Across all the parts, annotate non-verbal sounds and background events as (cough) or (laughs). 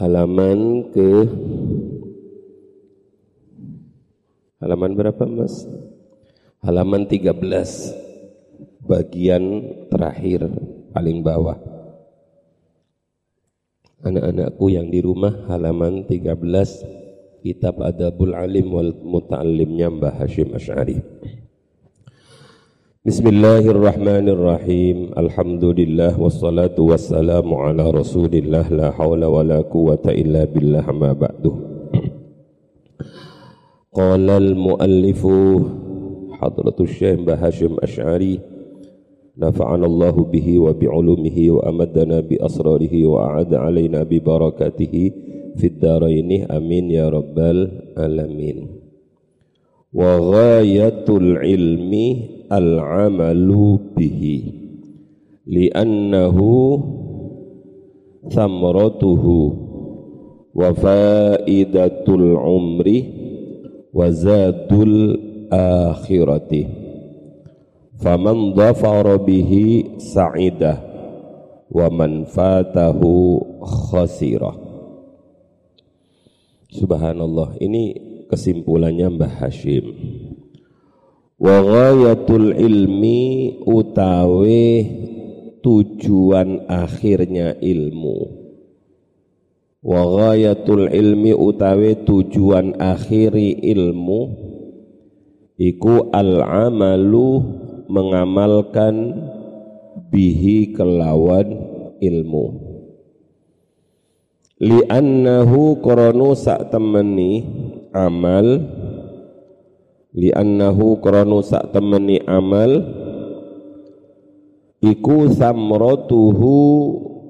halaman ke halaman berapa Mas? Halaman 13 bagian terakhir paling bawah. Anak-anakku yang di rumah halaman 13 kitab Adabul Alim wal Muta'allimnya Mbah Hashim Asy'ari. Bismillahirrahmanirrahim. Alhamdulillah wassalatu wassalamu ala Rasulillah la haula wala quwata illa billah ma ba'du. Qala al-muallifu hadratus Syekh Mbah Hashim Asy'ari nafa'ana Allah bihi wa bi'ulumihi wa amadana bi asrarihi wa a'ada alaina bi barakatihi fid dharaini amin ya rabbal alamin. Wa ghayatul ilmi al-amalu bihi li'annahu thamratuhu wa faidatul umri wa zadul akhirati faman dhafara bihi sa'idah wa man fatahu khasirah subhanallah ini kesimpulannya Mbah Hashim wa ghayatul ilmi utawe tujuan akhirnya ilmu. Wa ghayatul ilmi utawe tujuan akhiri ilmu iku al amalu mengamalkan bihi kelawan ilmu. Li'annahu koronu sak temeni amal li'annahu kronu sak temeni amal. Iku samratuhu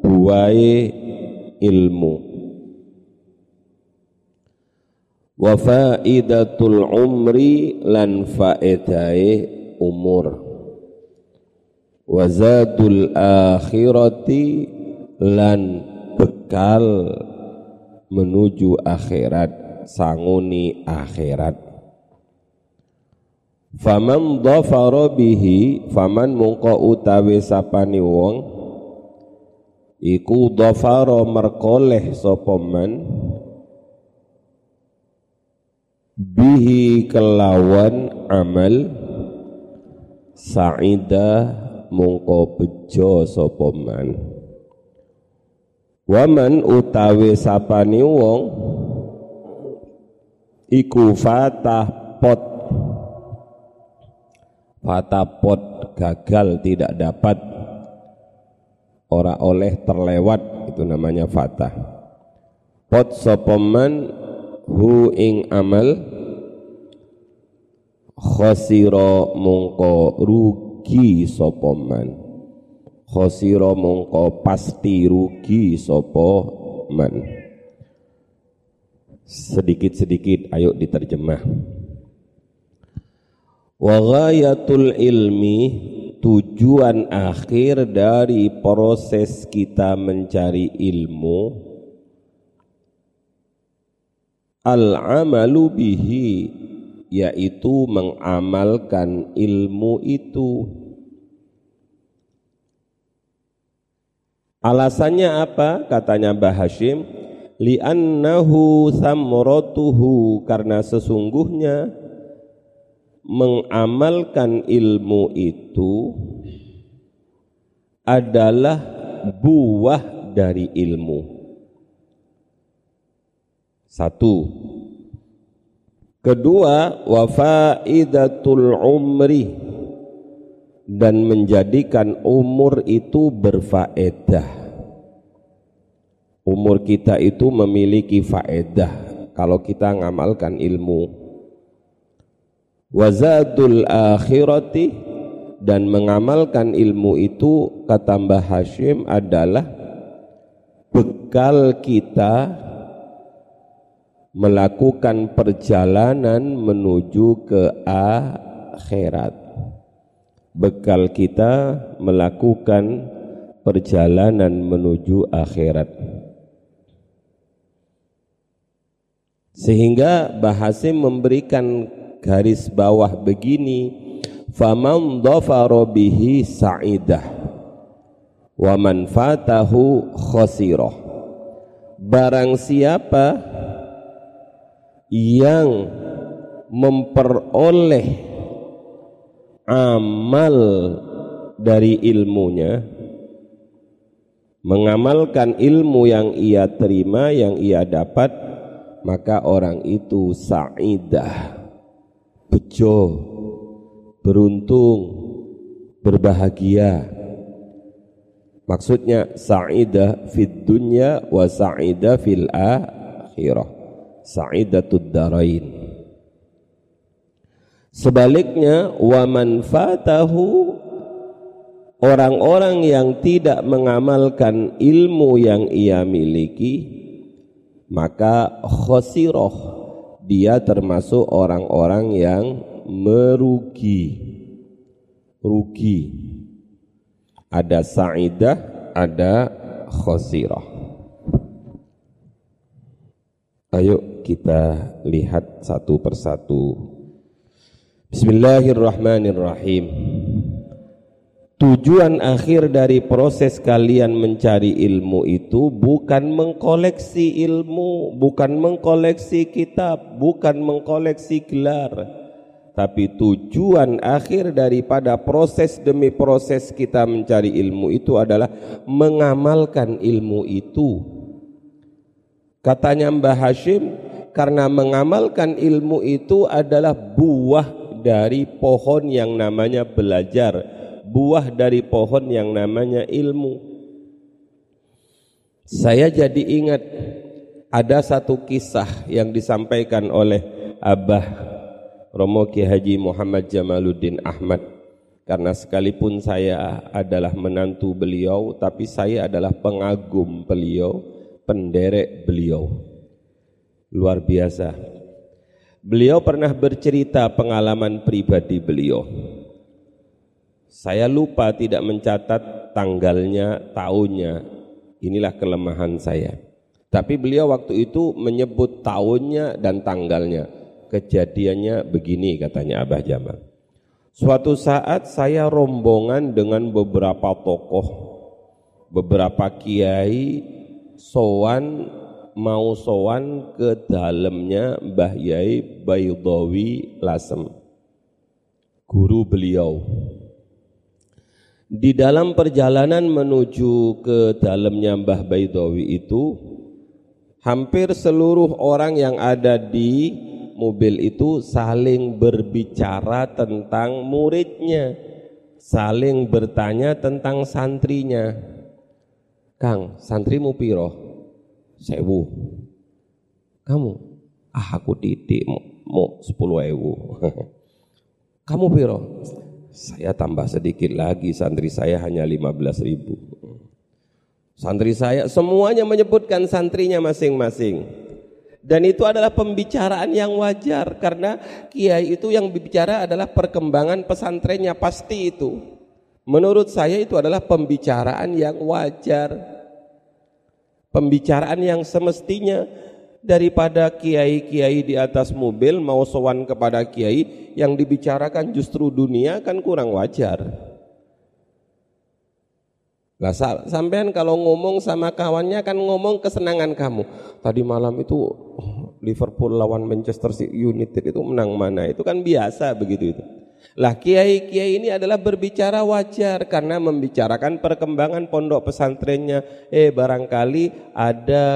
buai ilmu. Wa faidatul umri lan faedai umur. Wa zadul akhirati lan bekal menuju akhirat sanguni akhirat Faman dhafara bihi faman mungko utawi sapani wong iku dhafara merkoleh sapa man bihi kelawan amal saida mungko bejo sapa man. Waman utawi sapani wong iku fatah pot fatapot gagal tidak dapat. Ora oleh terlewat itu namanya fatah. Pot sopoman hu ing amal. Khosiro mungko rugi sopoman. Khosiro mungko pasti rugi sopoman. Sedikit-sedikit ayo diterjemah Wa ghayatul ilmi tujuan akhir dari proses kita mencari ilmu. Al-amalu bihi yaitu mengamalkan ilmu itu. Alasannya apa? Katanya Mbah Hashim, li'annahu samratuhu karena sesungguhnya mengamalkan ilmu itu adalah buah dari ilmu. Satu. Kedua, wafaidatul umri dan menjadikan umur itu berfaedah. Umur kita itu memiliki faedah kalau kita ngamalkan ilmu wazadul akhirati dan mengamalkan ilmu itu kata Mbah Hashim adalah bekal kita melakukan perjalanan menuju ke akhirat. Bekal kita melakukan perjalanan menuju akhirat. Sehingga Bahasim memberikan garis bawah begini faman dhafara bihi sa'idah wa man fatahu khasirah. Barang siapa yang memperoleh amal dari ilmunya mengamalkan ilmu yang ia terima yang ia dapat maka orang itu sa'idah bejo beruntung berbahagia. Maksudnya sa'idah fid dunya wa sa'idah fil akhirah. Sa'idatud darain. Sebaliknya wa man fatahu orang-orang yang tidak mengamalkan ilmu yang ia miliki maka khosiroh dia termasuk orang-orang yang merugi. Rugi. Ada sa'idah ada khosirah. Ayo kita lihat satu persatu. Bismillahirrahmanirrahim Tujuan akhir dari proses kalian mencari ilmu itu bukan mengkoleksi ilmu, bukan mengkoleksi kitab, bukan mengkoleksi gelar. Tapi tujuan akhir daripada proses demi proses kita mencari ilmu itu adalah mengamalkan ilmu itu. Katanya Mbah Hashim, karena mengamalkan ilmu itu adalah buah dari pohon yang namanya belajar buah dari pohon yang namanya ilmu. Saya jadi ingat ada satu kisah yang disampaikan oleh Abah Romo Ki Haji Muhammad Jamaluddin Ahmad karena sekalipun saya adalah menantu beliau tapi saya adalah pengagum beliau, penderek beliau. Luar biasa. Beliau pernah bercerita pengalaman pribadi beliau. Saya lupa tidak mencatat tanggalnya, tahunnya. Inilah kelemahan saya. Tapi beliau waktu itu menyebut tahunnya dan tanggalnya. Kejadiannya begini katanya Abah Jamal. Suatu saat saya rombongan dengan beberapa tokoh, beberapa kiai, sowan mau sowan ke dalamnya Mbah Yai Bayudawi Lasem. Guru beliau di dalam perjalanan menuju ke dalamnya Mbah Baidawi itu hampir seluruh orang yang ada di mobil itu saling berbicara tentang muridnya, saling bertanya tentang santrinya. Kang, santrimu piro? Sewu. Kamu? Ah aku titik mau sepuluh ewu. (laughs) Kamu piro? Saya tambah sedikit lagi, santri saya hanya 15 ribu. Santri saya semuanya menyebutkan santrinya masing-masing. Dan itu adalah pembicaraan yang wajar karena kiai itu yang bicara adalah perkembangan pesantrennya pasti itu. Menurut saya itu adalah pembicaraan yang wajar. Pembicaraan yang semestinya daripada kiai-kiai di atas mobil mau sowan kepada kiai yang dibicarakan justru dunia kan kurang wajar. Lah sampean kalau ngomong sama kawannya kan ngomong kesenangan kamu. Tadi malam itu oh, Liverpool lawan Manchester United itu menang mana? Itu kan biasa begitu itu. Lah kiai-kiai ini adalah berbicara wajar karena membicarakan perkembangan pondok pesantrennya. Eh barangkali ada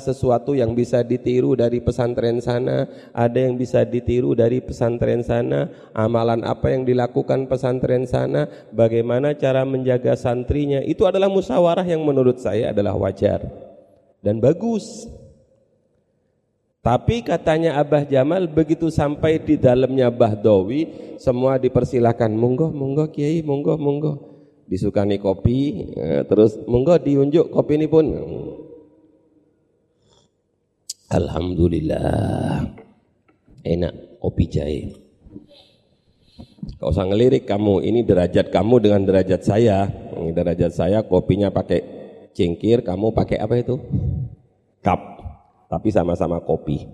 sesuatu yang bisa ditiru dari pesantren sana, ada yang bisa ditiru dari pesantren sana, amalan apa yang dilakukan pesantren sana, bagaimana cara menjaga santrinya. Itu adalah musyawarah yang menurut saya adalah wajar dan bagus. Tapi katanya Abah Jamal begitu sampai di dalamnya Bahdawi semua dipersilahkan. Monggo monggo kiai monggo monggo. Disukani kopi ya, terus monggo diunjuk kopi ini pun. Alhamdulillah. Enak kopi jahe Kau usah ngelirik kamu. Ini derajat kamu dengan derajat saya. Ini derajat saya kopinya pakai cingkir kamu pakai apa itu? Cup tapi sama-sama kopi.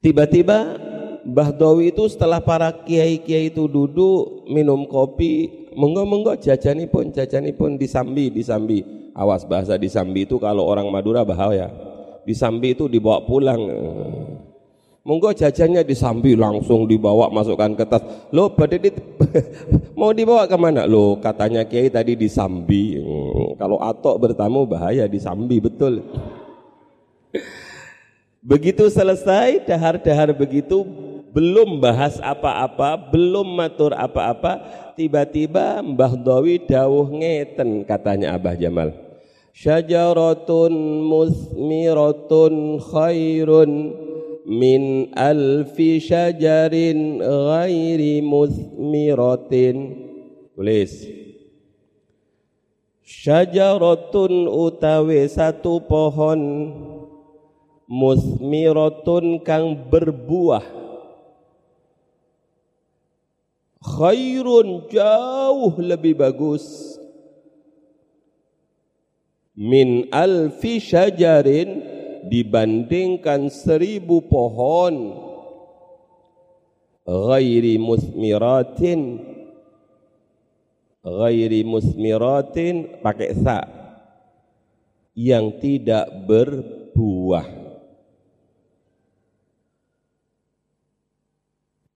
Tiba-tiba Mbah Dawi itu setelah para kiai-kiai itu duduk minum kopi, monggo-monggo jajani pun, jajani pun disambi, disambi. Awas bahasa di Sambi itu kalau orang Madura bahaya. Di Sambi itu dibawa pulang. Monggo jajannya di Sambi langsung dibawa masukkan ke tas. Lo badai (laughs) mau dibawa ke mana? Lo katanya Kiai tadi di Sambi. Hmm, kalau atok bertamu bahaya di Sambi betul. Begitu selesai dahar-dahar begitu belum bahas apa-apa, belum matur apa-apa, tiba-tiba Mbah Dawi dawuh ngeten katanya Abah Jamal. Syajaratun musmiratun khairun min alfi syajarin ghairi musmiratin. Tulis. Syajaratun utawi satu pohon musmiratun kang berbuah. Khairun jauh lebih bagus. Min alfi syajarin dibandingkan seribu pohon. Ghairi musmiratin. Ghairi musmiratin pakai sa. Yang tidak berbuah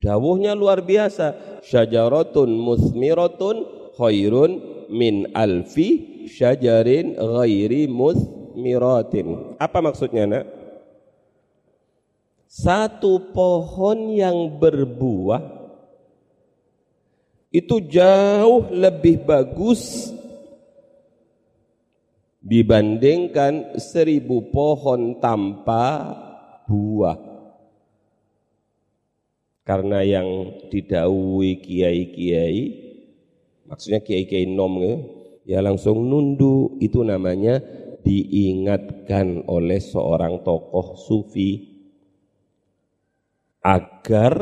Dawuhnya luar biasa. Syajaratun musmiratun khairun min alfi syajarin ghairi musmiratin. Apa maksudnya nak? Satu pohon yang berbuah itu jauh lebih bagus dibandingkan seribu pohon tanpa buah. Karena yang didawi kiai-kiai, maksudnya kiai-kiai nom ya, langsung nundu itu namanya diingatkan oleh seorang tokoh sufi agar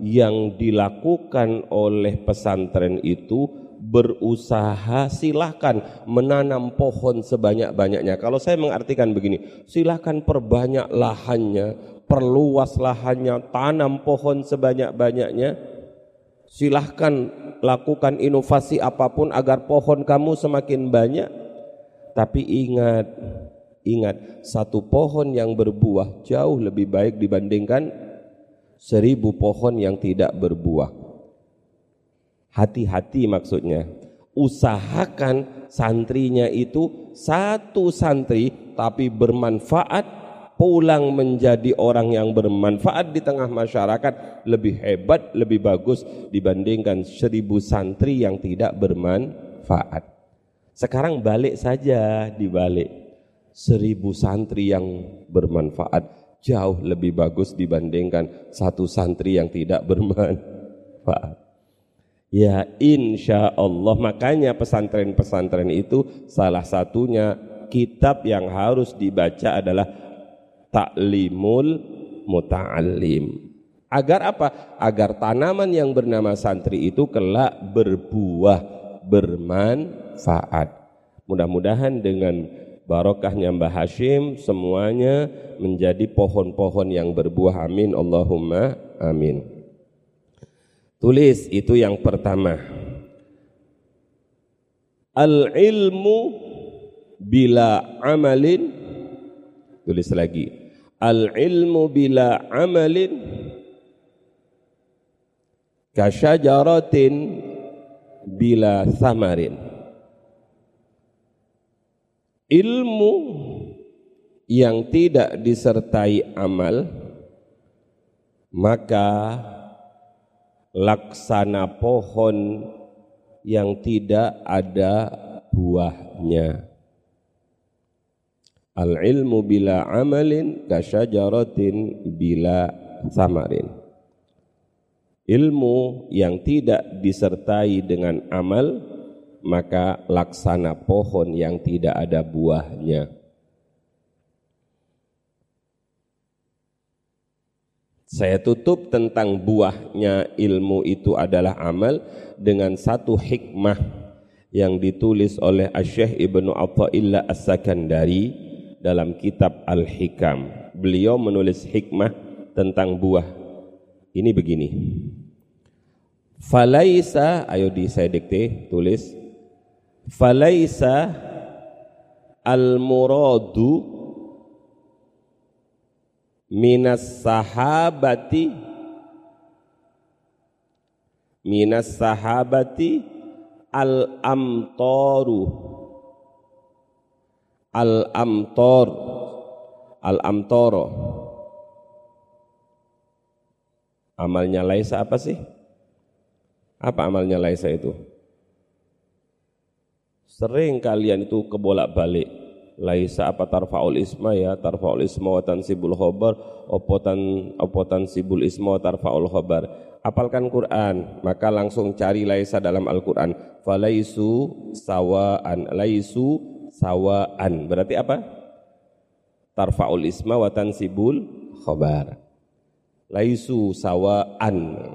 yang dilakukan oleh pesantren itu berusaha silahkan menanam pohon sebanyak-banyaknya. Kalau saya mengartikan begini, silahkan perbanyak lahannya, perluas lahannya, tanam pohon sebanyak-banyaknya. Silahkan lakukan inovasi apa pun agar pohon kamu semakin banyak. Tapi ingat, ingat satu pohon yang berbuah jauh lebih baik dibandingkan seribu pohon yang tidak berbuah. Hati-hati maksudnya. Usahakan santrinya itu satu santri tapi bermanfaat pulang menjadi orang yang bermanfaat di tengah masyarakat lebih hebat, lebih bagus dibandingkan seribu santri yang tidak bermanfaat. Sekarang balik saja dibalik. Seribu santri yang bermanfaat jauh lebih bagus dibandingkan satu santri yang tidak bermanfaat. Ya insya Allah makanya pesantren-pesantren itu salah satunya kitab yang harus dibaca adalah taklimul muta'allim. Agar apa? Agar tanaman yang bernama santri itu kelak berbuah, bermanfaat. Mudah-mudahan dengan barokahnya Mbah Hashim semuanya menjadi pohon-pohon yang berbuah. Amin. Allahumma amin. Tulis itu yang pertama. Al-ilmu bila amalin tulis lagi al ilmu bila amalin kasyajaratin bila samarin ilmu yang tidak disertai amal maka laksana pohon yang tidak ada buahnya Al ilmu bila amalin kasyajaratin bila samarin. Ilmu yang tidak disertai dengan amal maka laksana pohon yang tidak ada buahnya. Saya tutup tentang buahnya ilmu itu adalah amal dengan satu hikmah yang ditulis oleh Syekh Ibnu Athaillah As-Sakandari dalam kitab Al-Hikam. Beliau menulis hikmah tentang buah. Ini begini. Falaisa, ayo di saya dikte, tulis. Falaisa al muradu minas sahabati minas sahabati al amtoru al amtor al amtoro amalnya Laisa apa sih? Apa amalnya Laisa itu? Sering kalian itu kebolak-balik. Laisa apa tarfaul isma ya? Tarfaul isma wa tansibul khabar opotan opotan sibul isma wa tarfaul khabar apalkan Quran maka langsung cari laisa dalam Al-Quran. Falaisu sawaan. Laisu sawaan. Berarti apa? Tarfaul isma wa tansibul khabar. Laisu sawaan.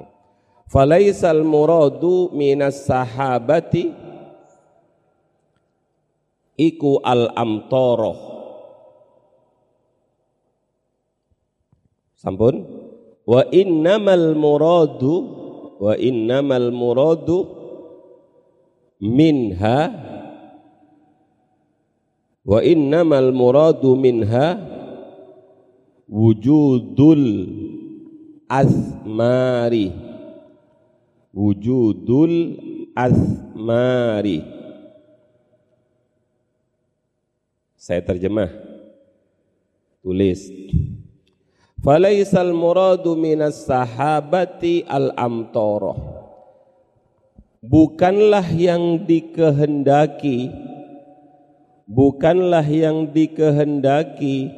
Falaisal muradu minas sahabati iku al amtoroh sampun? Wa innamal muradu wa innamal muradu minha wa innamal muradu minha wujudul azmari wujudul azmari Saya terjemah. Tulis. Falaisal muradu minas sahabati al-amtoroh. Bukanlah yang dikehendaki bukanlah yang dikehendaki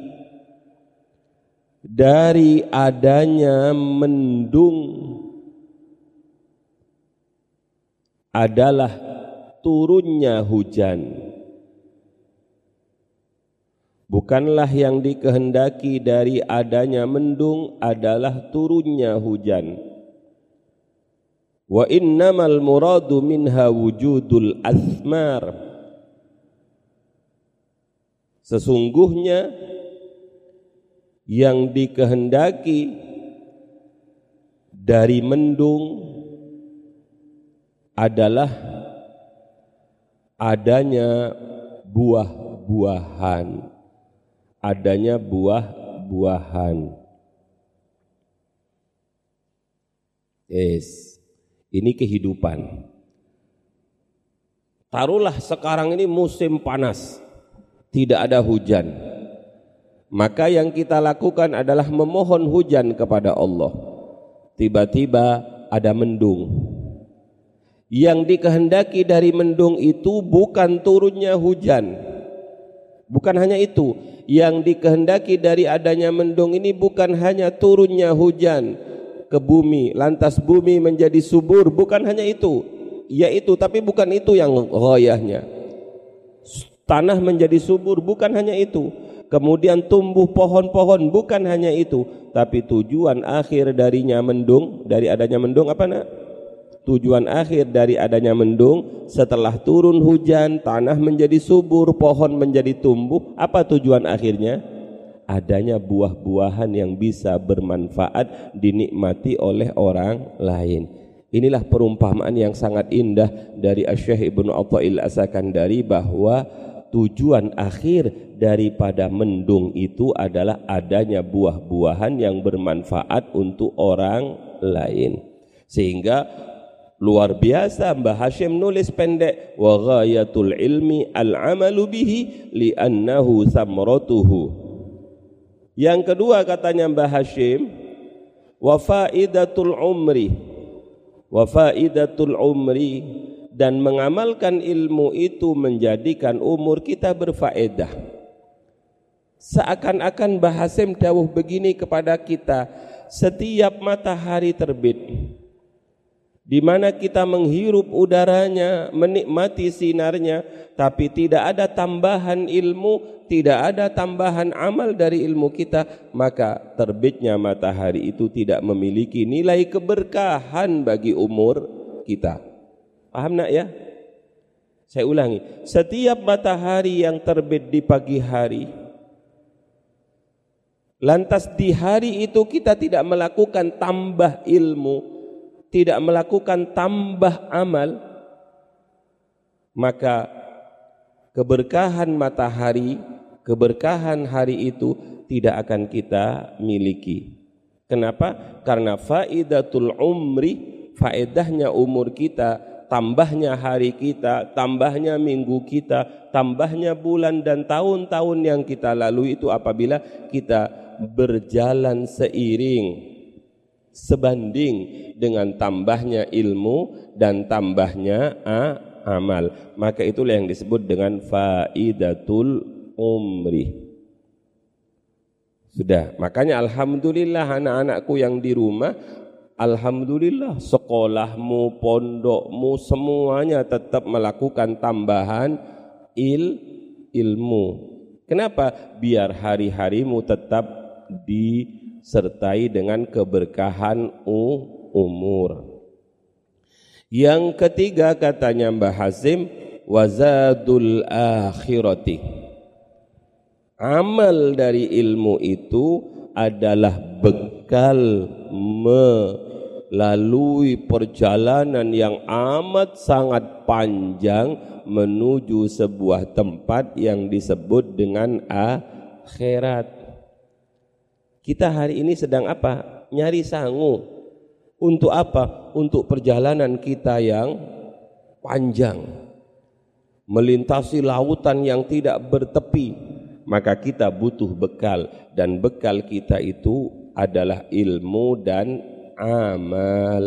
dari adanya mendung adalah turunnya hujan Bukanlah yang dikehendaki dari adanya mendung adalah turunnya hujan. Wa innamal muradu minha wujudul asmar. Sesungguhnya yang dikehendaki dari mendung adalah adanya buah-buahan adanya buah-buahan. Yes, ini kehidupan. Taruhlah sekarang ini musim panas, tidak ada hujan. Maka yang kita lakukan adalah memohon hujan kepada Allah. Tiba-tiba ada mendung. Yang dikehendaki dari mendung itu bukan turunnya hujan. Bukan hanya itu, yang dikehendaki dari adanya mendung ini bukan hanya turunnya hujan ke bumi lantas bumi menjadi subur bukan hanya itu yaitu tapi bukan itu yang ghayahnya tanah menjadi subur bukan hanya itu. Kemudian tumbuh pohon-pohon bukan hanya itu. Tapi tujuan akhir darinya mendung dari adanya mendung apa nak? Tujuan akhir dari adanya mendung setelah turun hujan tanah menjadi subur pohon menjadi tumbuh. Apa tujuan akhirnya? Adanya buah-buahan yang bisa bermanfaat dinikmati oleh orang lain. Inilah perumpamaan yang sangat indah dari Syekh Ibnu Athail Asakandari bahwa tujuan akhir daripada mendung itu adalah adanya buah-buahan yang bermanfaat untuk orang lain sehingga Luar biasa Mbah Hashim nulis pendek wa ghayatul ilmi al-amalu bihi li'annahu samratuhu. Yang kedua katanya Mbah Hashim wa faidatul umri wa faidatul umri dan mengamalkan ilmu itu menjadikan umur kita berfaedah. Seakan-akan Mbah Hashim dawuh begini kepada kita, setiap matahari terbit di mana kita menghirup udaranya, menikmati sinarnya, tapi tidak ada tambahan ilmu, tidak ada tambahan amal dari ilmu kita, maka terbitnya matahari itu tidak memiliki nilai keberkahan bagi umur kita. Paham nak ya? Saya ulangi, setiap matahari yang terbit di pagi hari, lantas di hari itu kita tidak melakukan tambah ilmu, tidak melakukan tambah amal maka keberkahan matahari, keberkahan hari itu tidak akan kita miliki. Kenapa? Karena faidatul umri, faedahnya umur kita, tambahnya hari kita, tambahnya minggu kita, tambahnya bulan dan tahun-tahun yang kita lalui itu apabila kita berjalan seiring sebanding dengan tambahnya ilmu dan tambahnya amal. Maka itulah yang disebut dengan faidatul umri. Sudah, makanya alhamdulillah anak-anakku yang di rumah alhamdulillah sekolahmu, pondokmu semuanya tetap melakukan tambahan il ilmu. Kenapa? Biar hari-harimu tetap disertai dengan keberkahan umur. Yang ketiga katanya Mbah Hasim wazadul akhirati amal dari ilmu itu adalah bekal melalui perjalanan yang amat sangat panjang menuju sebuah tempat yang disebut dengan akhirat. Kita hari ini sedang apa? Nyari sangu. Untuk apa? Untuk perjalanan kita yang panjang. Melintasi lautan yang tidak bertepi maka kita butuh bekal dan bekal kita itu adalah ilmu dan amal.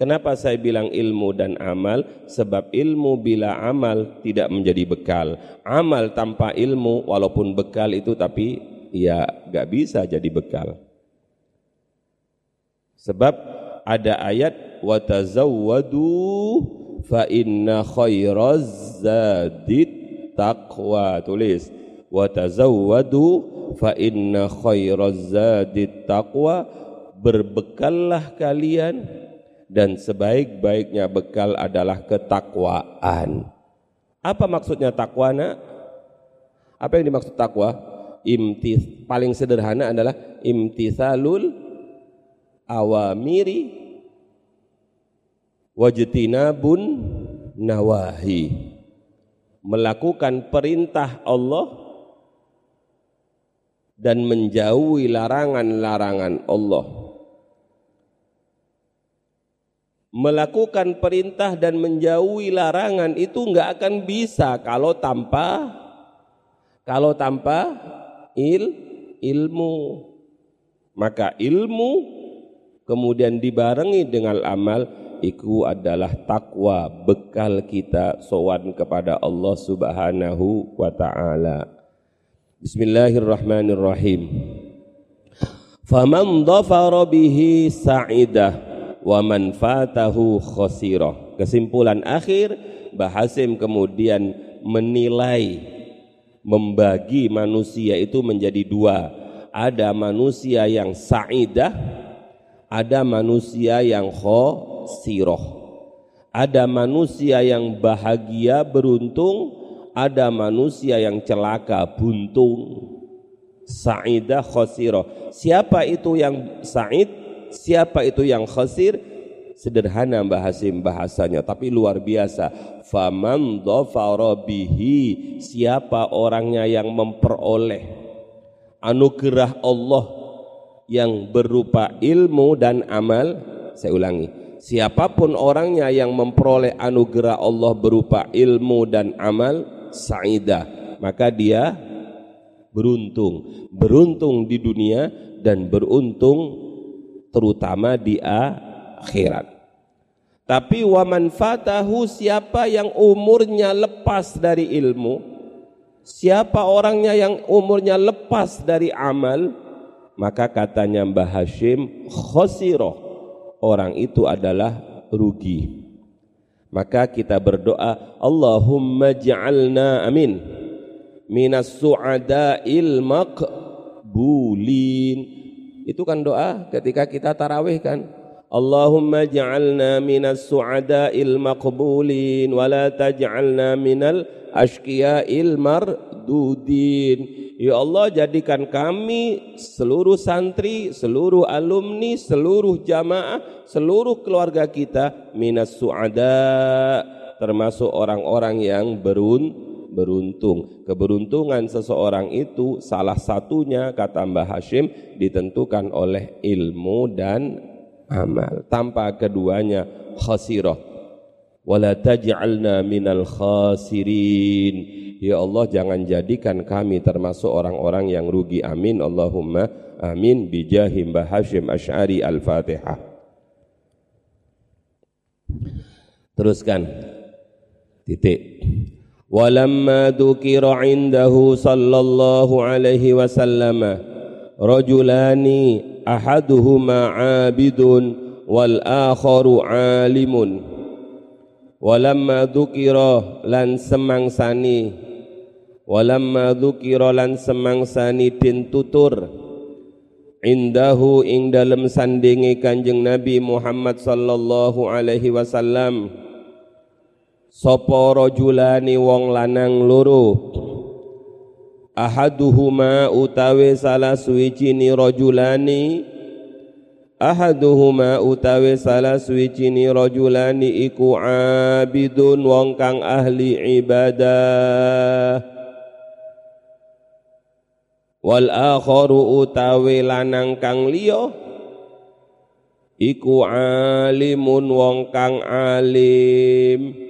Kenapa saya bilang ilmu dan amal? Sebab ilmu bila amal tidak menjadi bekal. Amal tanpa ilmu walaupun bekal itu tapi ya gak bisa jadi bekal. Sebab ada ayat watazawwadu fa inna khairaz zadit taqwa tulis wa tazawwadu fa inna khairaz zadit taqwa berbekallah kalian dan sebaik-baiknya bekal adalah ketakwaan. Apa maksudnya takwa nak? Apa yang dimaksud takwa? Imtis paling sederhana adalah imtithalul awamiri wajtinabun nawahi. Melakukan perintah Allah dan menjauhi larangan-larangan Allah. Melakukan perintah dan menjauhi larangan itu enggak akan bisa kalau tanpa kalau tanpa il ilmu. Maka ilmu kemudian dibarengi dengan amal itu adalah takwa bekal kita sowan kepada Allah Subhanahu wa taala. Bismillahirrahmanirrahim. Faman dhafara bihi sa'idah wa man fatahu khasirah. Kesimpulan akhir Bahasim kemudian menilai membagi manusia itu menjadi dua. Ada manusia yang sa'idah, ada manusia yang khasirah. Ada manusia yang bahagia beruntung, ada manusia yang celaka, buntung. Sa'idah khosiro. Siapa itu yang sa'id? Siapa itu yang khosir? Sederhana Mbah Hasim bahasanya, tapi luar biasa. Faman bihi. Siapa orangnya yang memperoleh anugerah Allah yang berupa ilmu dan amal. Saya ulangi siapa pun orangnya yang memperoleh anugerah Allah berupa ilmu dan amal sa'idah maka dia beruntung beruntung di dunia dan beruntung terutama di akhirat. Tapi waman fatahu siapa yang umurnya lepas dari ilmu siapa orangnya yang umurnya lepas dari amal maka katanya Mbah Hashim khosiroh orang itu adalah rugi. Maka kita berdoa, Allahumma ja'alna amin. Minas su'ada'il maqbulin. Itu kan doa ketika kita tarawih kan. Allahumma ja'alna minas su'ada'il maqbulin wa la taj'alna minal ashqiya'il mardudin. Ya Allah jadikan kami seluruh santri, seluruh alumni, seluruh jamaah, seluruh keluarga kita minas su'ada termasuk orang-orang yang berun, beruntung. Keberuntungan seseorang itu salah satunya kata Mbah Hashim ditentukan oleh ilmu dan amal. Tanpa keduanya khasirah. Wala taj'alna minal khasirin. Ya Allah jangan jadikan kami termasuk orang-orang yang rugi. Amin. Allahumma amin. Bijahim Mbah Hashim Ash'ari Al-Fatihah. Teruskan. Titik. Walamma dzukira indahu sallallahu alaihi wasallam rajulani ahaduhuma 'abidun wal akharu 'alimun. Walamma dzukira lan semangsani walamma lan semangsani din tutur indahu ing dalem sandingi Kanjeng Nabi Muhammad sallallahu alaihi wasallam sapa rajulani wong lanang loro. Ahaduhuma utawi salah suwijini rajulani ahaduhuma utawi salah suwijini rajulani iku abidun wong kang ahli ibadah. Wal akharu utawi lanang kang liya. Iku alimun wong kang alim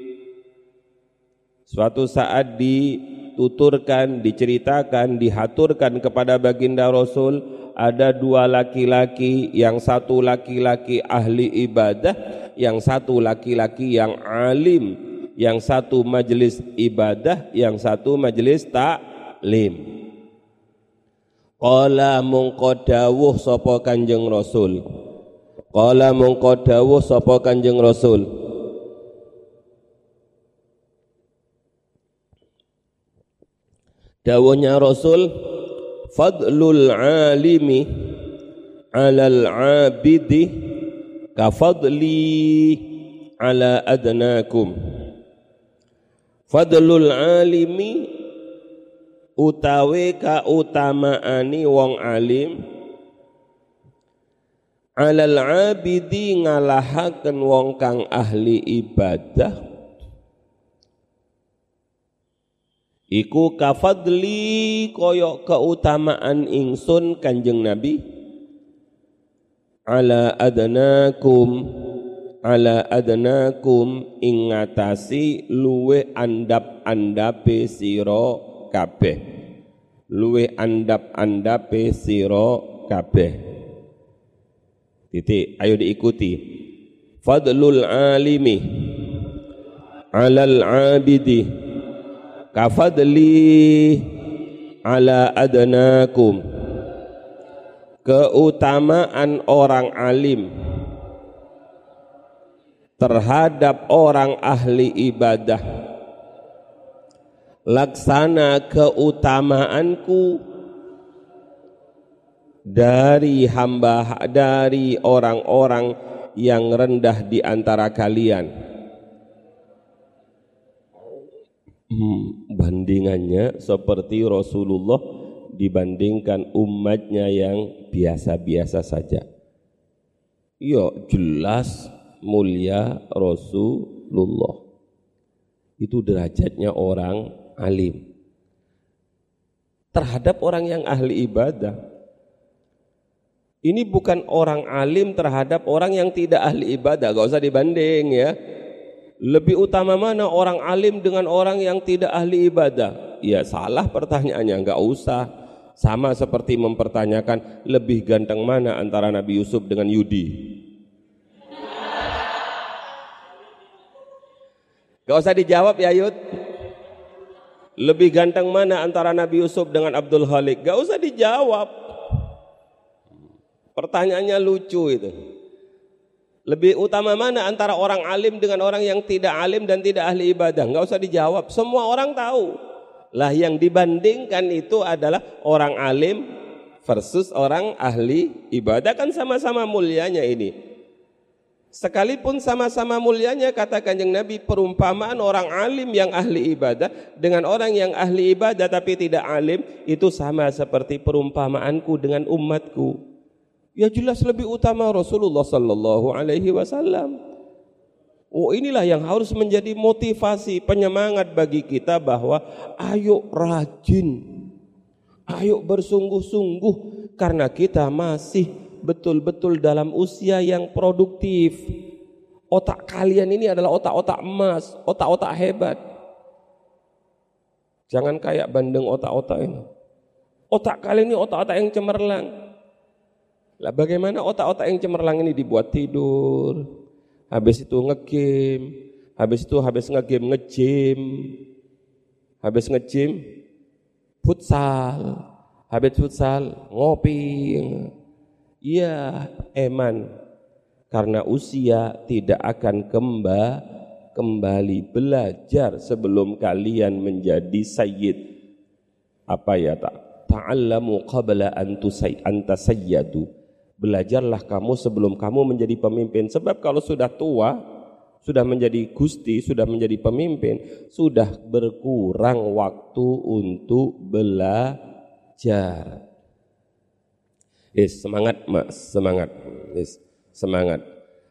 suatu saat dituturkan diceritakan dihaturkan kepada baginda Rasul ada dua laki-laki yang satu laki-laki ahli ibadah yang satu laki-laki yang alim yang satu majelis ibadah yang satu majelis taklim Qala mungko dawuh sapa Rasul. Qala mungko dawuh sapa Kanjeng Rasul. Dawuhnya Rasul fadlul alimi alal abidi kafadli ala adnakum. Fadlul alimi utawi kautamaani wong alim alal abidi ngalahaken wong kang ahli ibadah iku kafadli koyok keutamaan ingsun kanjeng nabi. Ala adnakum ala adnakum ingatasi luwe andap-andape siro kabeh. Luwe andap-andape sira kabeh. Titik ayo diikuti. Fadlul alimi alal abidi kafadli ala adnakum keutamaan orang alim terhadap orang ahli ibadah laksana keutamaanku dari hamba dari orang-orang yang rendah di antara kalian. Hmm, bandingannya seperti Rasulullah dibandingkan umatnya yang biasa-biasa saja. Ya jelas mulia Rasulullah. Itu derajatnya orang alim terhadap orang yang ahli ibadah. Ini bukan orang alim terhadap orang yang tidak ahli ibadah, gak usah dibanding ya. Lebih utama mana orang alim dengan orang yang tidak ahli ibadah? Ya salah pertanyaannya, gak usah. Sama seperti mempertanyakan lebih ganteng mana antara Nabi Yusuf dengan Yudi. Gak usah dijawab ya Yud. Lebih ganteng mana antara Nabi Yusuf dengan Abdul Khalik? Gak usah dijawab. Pertanyaannya lucu itu. Lebih utama mana antara orang alim dengan orang yang tidak alim dan tidak ahli ibadah? Gak usah dijawab. Semua orang tahu. Lah yang dibandingkan itu adalah orang alim versus orang ahli ibadah kan sama-sama mulianya ini. Sekalipun sama-sama mulianya kata kanjeng Nabi perumpamaan orang alim yang ahli ibadah dengan orang yang ahli ibadah tapi tidak alim itu sama seperti perumpamaanku dengan umatku. Ya jelas lebih utama Rasulullah sallallahu alaihi wasallam. Oh inilah yang harus menjadi motivasi penyemangat bagi kita bahwa ayo rajin, ayo bersungguh-sungguh karena kita masih betul-betul dalam usia yang produktif. Otak kalian ini adalah otak-otak emas, otak-otak hebat. Jangan kayak bandeng otak-otak ini. Otak kalian ini otak-otak yang cemerlang. Lah bagaimana otak-otak yang cemerlang ini dibuat tidur, habis itu ngegame, habis itu habis ngegame ngejim, habis ngejim futsal, habis futsal ngopi. Iya, eman. Karena usia tidak akan kembali kembali belajar sebelum kalian menjadi sayyid. Apa ya tak? Ta'allamu qabla an sayyadu Belajarlah kamu sebelum kamu menjadi pemimpin. Sebab kalau sudah tua, sudah menjadi gusti, sudah menjadi pemimpin, sudah berkurang waktu untuk belajar. Yes, semangat mas, semangat. Yes, semangat.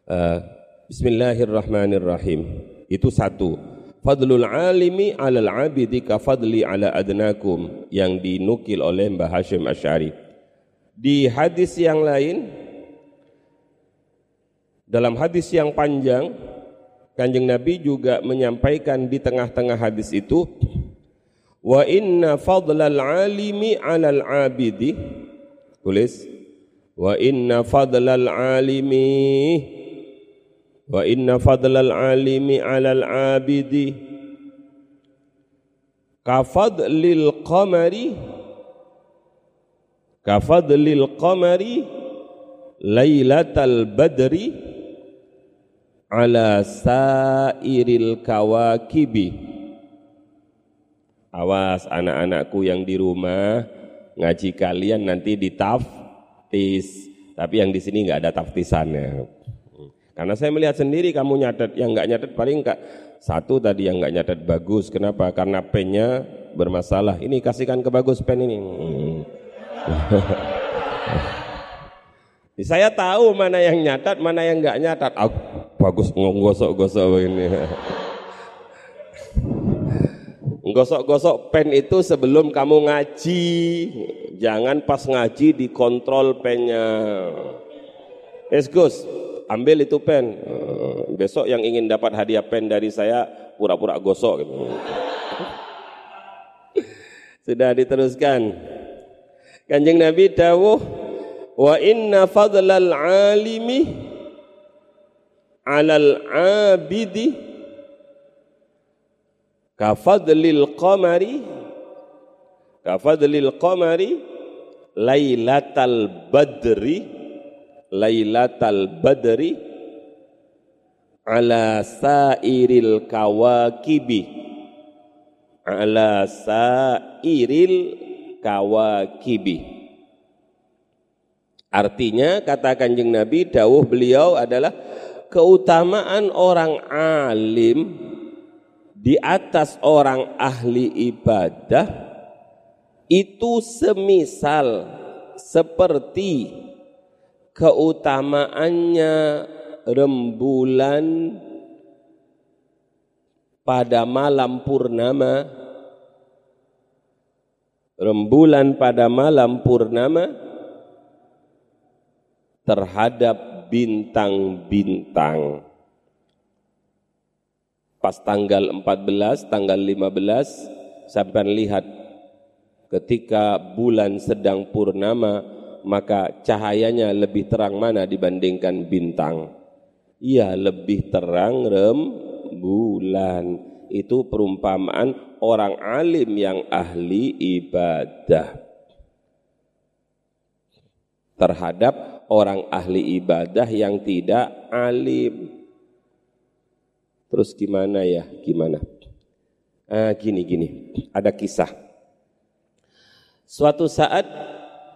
Uh, Bismillahirrahmanirrahim. Itu satu. Fadlul alimi alal abidi ka fadli ala adnakum yang dinukil oleh Mbah Hashim Asy'ari. Di hadis yang lain, dalam hadis yang panjang, Kanjeng Nabi juga menyampaikan di tengah-tengah hadis itu, wa inna fadlal alimi 'alal 'abidi. Tulis, wa inna fadlal alimi wa inna fadlal alimi 'alal 'abidi kafadlil qamari kafadlil qamari lailatal badri ala sairil kawakibi awas anak-anakku yang di rumah ngaji kalian nanti ditaftis. Tapi yang di sini nggak ada taftisannya. Karena saya melihat sendiri kamu nyatet yang nggak nyatet paling enggak satu tadi yang nggak nyatet bagus. Kenapa? Karena pennya bermasalah. Ini kasihkan ke bagus pen ini. Hmm. (laughs) Saya tahu mana yang nyatat, mana yang nggak nyatat. Aku bagus ngosok-gosok ini. (laughs) Gosok-gosok pen itu sebelum kamu ngaji. Jangan pas ngaji dikontrol pennya. Es Gus, ambil itu pen. Besok yang ingin dapat hadiah pen dari saya pura-pura gosok. Gitu. (laughs) Sudah diteruskan. Kanjeng Nabi dawuh wa inna fadlal alimi alal abidi ka fadlil qamari ka fadlil qamari lailatal badri lailatal badri ala sairil kawakibi ala sairil kawakibi. Artinya kata kanjeng Nabi dawuh beliau adalah keutamaan orang alim di atas orang ahli ibadah itu semisal seperti keutamaannya rembulan pada malam purnama rembulan pada malam purnama terhadap bintang-bintang. Pas tanggal 14, tanggal 15, sampai lihat ketika bulan sedang purnama, maka cahayanya lebih terang mana dibandingkan bintang? Iya, lebih terang rembulan. Itu perumpamaan orang alim yang ahli ibadah terhadap orang ahli ibadah yang tidak alim. Terus gimana ya? Gimana? Ah, gini gini, ada kisah. Suatu saat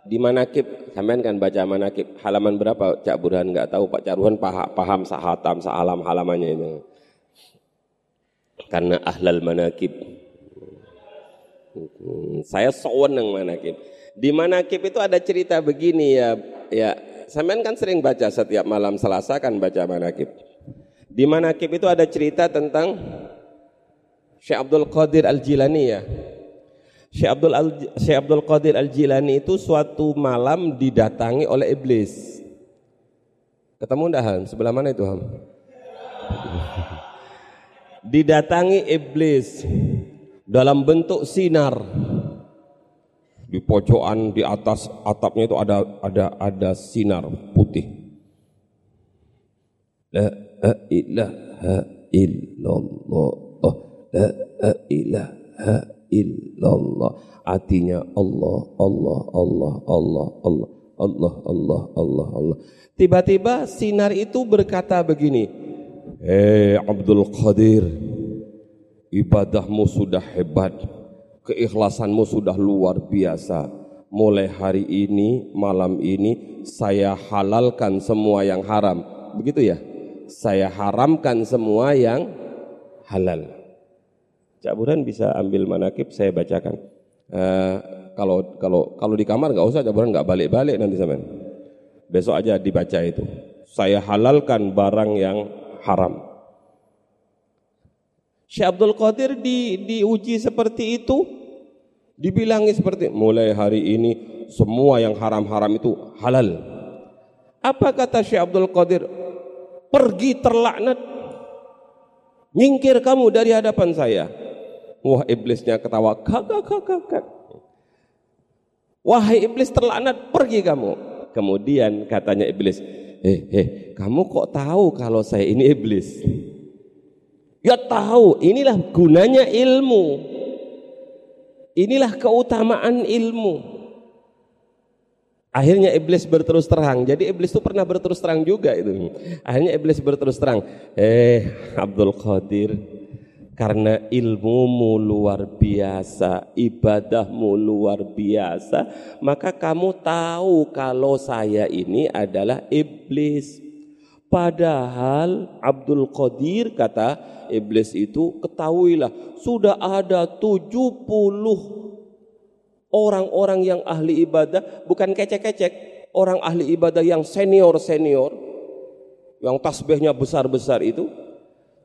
di Manakib, sampean kan baca Manakib, halaman berapa Cak Burhan nggak tahu Pak Caruhan paham, sahatam, sahalam halamannya itu. Karena ahlal Manakib, saya seweneng manakib. Di manakib itu ada cerita begini ya, ya. Sampean kan sering baca setiap malam Selasa kan baca manakib. Di manakib itu ada cerita tentang Syekh Abdul Qadir Al-Jilani ya. Syekh Abdul, Al, Syekh Abdul Qadir Al-Jilani itu suatu malam didatangi oleh iblis. Ketemu enggak Ham? Sebelah mana itu Ham? Didatangi iblis dalam bentuk sinar. Di pojokan di atas atapnya itu ada ada ada sinar putih. La ilaha illallah. La ilaha illallah. Artinya Allah, Allah, Allah, Allah, Allah, Allah, Allah, Allah, Allah. Tiba-tiba sinar itu berkata begini, Hei Abdul Qadir, ibadahmu sudah hebat, keikhlasanmu sudah luar biasa. Mulai hari ini, malam ini, saya halalkan semua yang haram. Begitu ya? Saya haramkan semua yang halal. Cak Burhan bisa ambil manakib saya bacakan. Uh, kalau kalau kalau di kamar nggak usah Cak Burhan nggak balik-balik nanti sampean. Besok aja dibaca itu. Saya halalkan barang yang haram. Syekh Abdul Qadir di, diuji seperti itu, dibilangi seperti mulai hari ini semua yang haram-haram itu halal. Apa kata Syekh Abdul Qadir? Pergi terlaknat. Nyingkir kamu dari hadapan saya. Wah iblisnya ketawa, kakak kakak kakak. Wahai iblis terlaknat, pergi kamu. Kemudian katanya iblis, eh, eh, kamu kok tahu kalau saya ini iblis? Ya tahu, inilah gunanya ilmu. Inilah keutamaan ilmu. Akhirnya iblis berterus terang. Jadi iblis itu pernah berterus terang juga itu. Akhirnya iblis berterus terang. Eh, Abdul Qadir, karena ilmumu luar biasa, ibadahmu luar biasa, maka kamu tahu kalau saya ini adalah iblis. Padahal Abdul Qadir kata iblis itu ketahuilah sudah ada 70 orang-orang yang ahli ibadah bukan kecek-kecek, orang ahli ibadah yang senior-senior yang tasbihnya besar-besar itu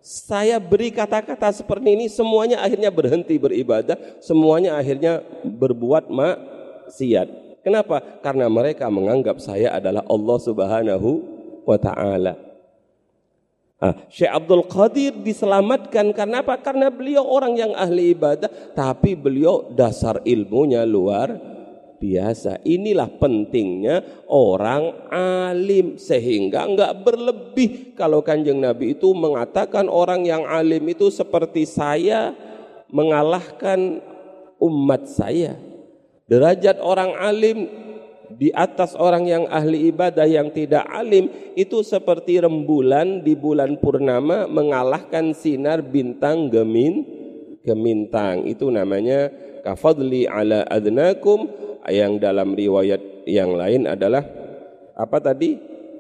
saya beri kata-kata seperti ini semuanya akhirnya berhenti beribadah, semuanya akhirnya berbuat maksiat. Kenapa? Karena mereka menganggap saya adalah Allah Subhanahu wa taala. Ah, Syekh Abdul Qadir diselamatkan karena apa? Karena beliau orang yang ahli ibadah, tapi beliau dasar ilmunya luar biasa. Inilah pentingnya orang alim sehingga enggak berlebih kalau Kanjeng Nabi itu mengatakan orang yang alim itu seperti saya mengalahkan umat saya. Derajat orang alim di atas orang yang ahli ibadah yang tidak alim itu seperti rembulan di bulan purnama mengalahkan sinar bintang gemin gemintang itu namanya kafadli ala adnakum. Yang dalam riwayat yang lain adalah apa tadi?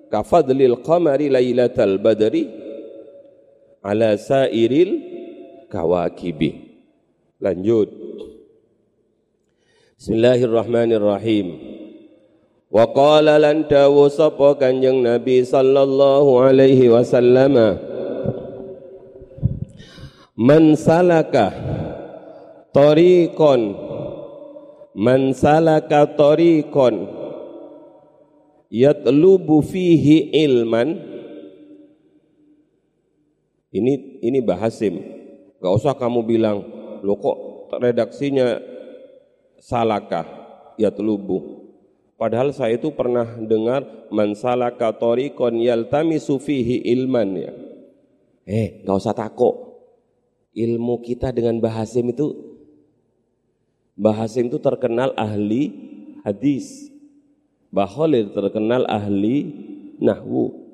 Kafadlil qamari lailatal badri ala sairil kawakibi. Lanjut. Bismillahirrahmanirrahim. Wa qala lan dawu sapa Kanjeng Nabi sallallahu alaihi wasallam. Man salaka tariqan. Man salaka tariqan. Yatlubu fihi ilman. Ini ini bahasim. Gak usah kamu bilang lo kok redaksinya salaka? Yatlubu. Padahal saya itu pernah dengar man salaka tariqan yaltamisu fihi ilman. Ya. Eh gak usah takut. Ilmu kita dengan bahasim itu Mbah Hasim itu terkenal ahli hadis. Mbah Khalil terkenal ahli nahwu.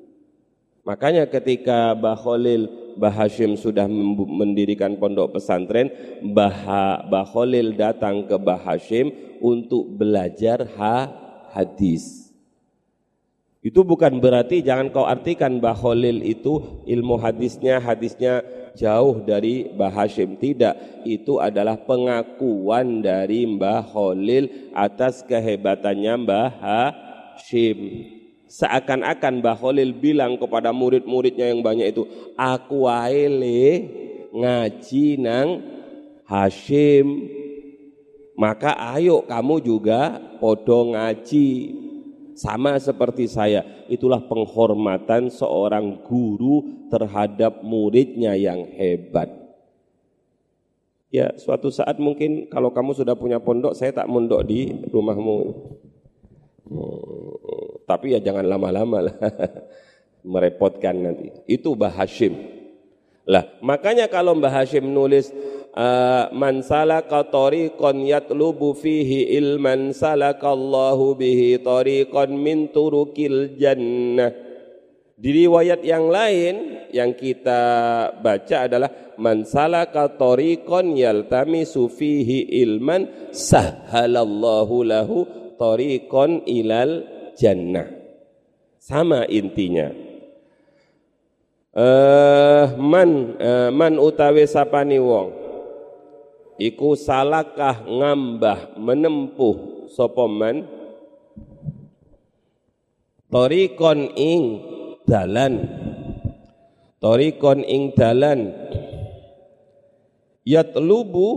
Makanya ketika Mbah Khalil Mbah Hashim sudah mendirikan pondok pesantren, Mbah Khalil datang ke Mbah Hashim untuk belajar ha, hadis. Itu bukan berarti jangan kau artikan Mbah Khalil itu ilmu hadisnya hadisnya jauh dari Mbah Hashim. Tidak, itu adalah pengakuan dari Mbah Khalil atas kehebatannya Mbah Hashim. seakan-akan Mbah Khalil bilang kepada murid-muridnya yang banyak itu, aku wae ngaji nang Hashim. Maka ayo kamu juga podo ngaji sama seperti saya. Itulah penghormatan seorang guru terhadap muridnya yang hebat. Ya, suatu saat mungkin kalau kamu sudah punya pondok, saya tak mondok di rumahmu. Hmm, tapi ya jangan lama-lama lah. (laughs) Merepotkan nanti. Itu Mbah Hashim. Lah, makanya kalau Mbah Hashim nulis uh, man salaka tariqan yatlubu fihi ilman salakallahu bihi tariqan min turukil jannah. Di riwayat yang lain yang kita baca adalah man salaka tariqan yaltamisu fihi ilman sahhalallahu lahu tariqon ilal jannah. Sama intinya. Uh, man uh, man utawi sapani wong iku salakah ngambah menempuh sapa man? Torikon ing dalan. Torikon ing dalan. Yatlubu